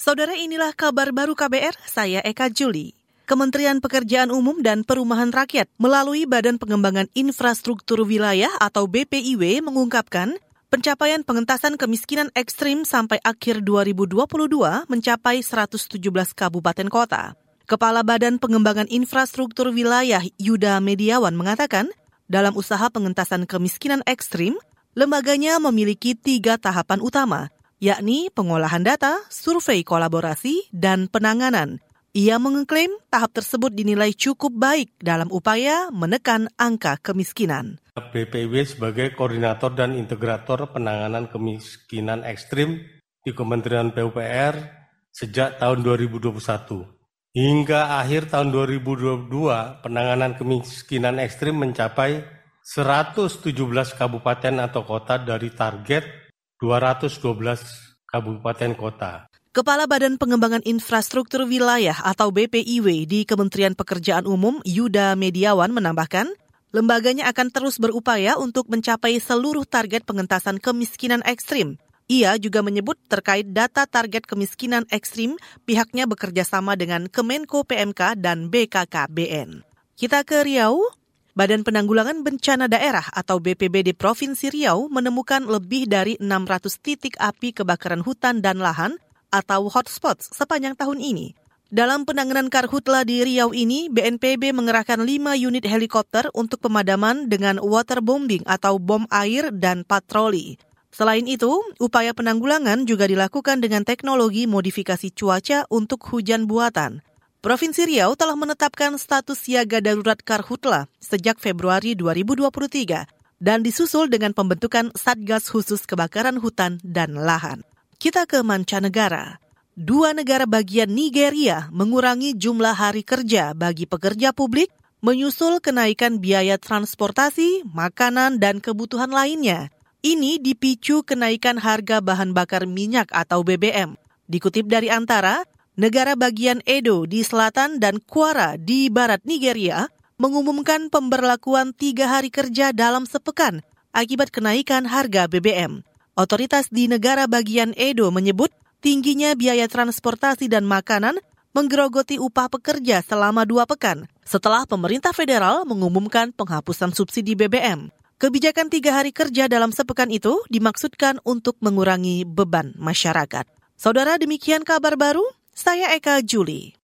Saudara inilah kabar baru KBR, saya Eka Juli. Kementerian Pekerjaan Umum dan Perumahan Rakyat melalui Badan Pengembangan Infrastruktur Wilayah atau BPIW mengungkapkan pencapaian pengentasan kemiskinan ekstrim sampai akhir 2022 mencapai 117 kabupaten kota. Kepala Badan Pengembangan Infrastruktur Wilayah Yuda Mediawan mengatakan, dalam usaha pengentasan kemiskinan ekstrim, lembaganya memiliki tiga tahapan utama, yakni pengolahan data, survei kolaborasi, dan penanganan. Ia mengklaim tahap tersebut dinilai cukup baik dalam upaya menekan angka kemiskinan. BPW sebagai koordinator dan integrator penanganan kemiskinan ekstrim di Kementerian PUPR sejak tahun 2021. Hingga akhir tahun 2022, penanganan kemiskinan ekstrim mencapai 117 kabupaten atau kota dari target 212 kabupaten kota. Kepala Badan Pengembangan Infrastruktur Wilayah atau BPIW di Kementerian Pekerjaan Umum Yuda Mediawan menambahkan, lembaganya akan terus berupaya untuk mencapai seluruh target pengentasan kemiskinan ekstrim. Ia juga menyebut terkait data target kemiskinan ekstrim, pihaknya bekerja sama dengan Kemenko PMK dan BKKBN. Kita ke Riau, Badan Penanggulangan Bencana Daerah atau BPBD Provinsi Riau menemukan lebih dari 600 titik api kebakaran hutan dan lahan atau hotspots sepanjang tahun ini. Dalam penanganan karhutla di Riau ini, BNPB mengerahkan 5 unit helikopter untuk pemadaman dengan waterbombing atau bom air dan patroli. Selain itu, upaya penanggulangan juga dilakukan dengan teknologi modifikasi cuaca untuk hujan buatan. Provinsi Riau telah menetapkan status siaga darurat karhutla sejak Februari 2023 dan disusul dengan pembentukan Satgas Khusus Kebakaran Hutan dan Lahan. Kita ke mancanegara. Dua negara bagian Nigeria mengurangi jumlah hari kerja bagi pekerja publik menyusul kenaikan biaya transportasi, makanan, dan kebutuhan lainnya. Ini dipicu kenaikan harga bahan bakar minyak atau BBM. Dikutip dari Antara, negara bagian Edo di selatan dan Kwara di barat Nigeria mengumumkan pemberlakuan tiga hari kerja dalam sepekan akibat kenaikan harga BBM. Otoritas di negara bagian Edo menyebut tingginya biaya transportasi dan makanan menggerogoti upah pekerja selama dua pekan setelah pemerintah federal mengumumkan penghapusan subsidi BBM. Kebijakan tiga hari kerja dalam sepekan itu dimaksudkan untuk mengurangi beban masyarakat. Saudara demikian kabar baru, saya Eka Juli.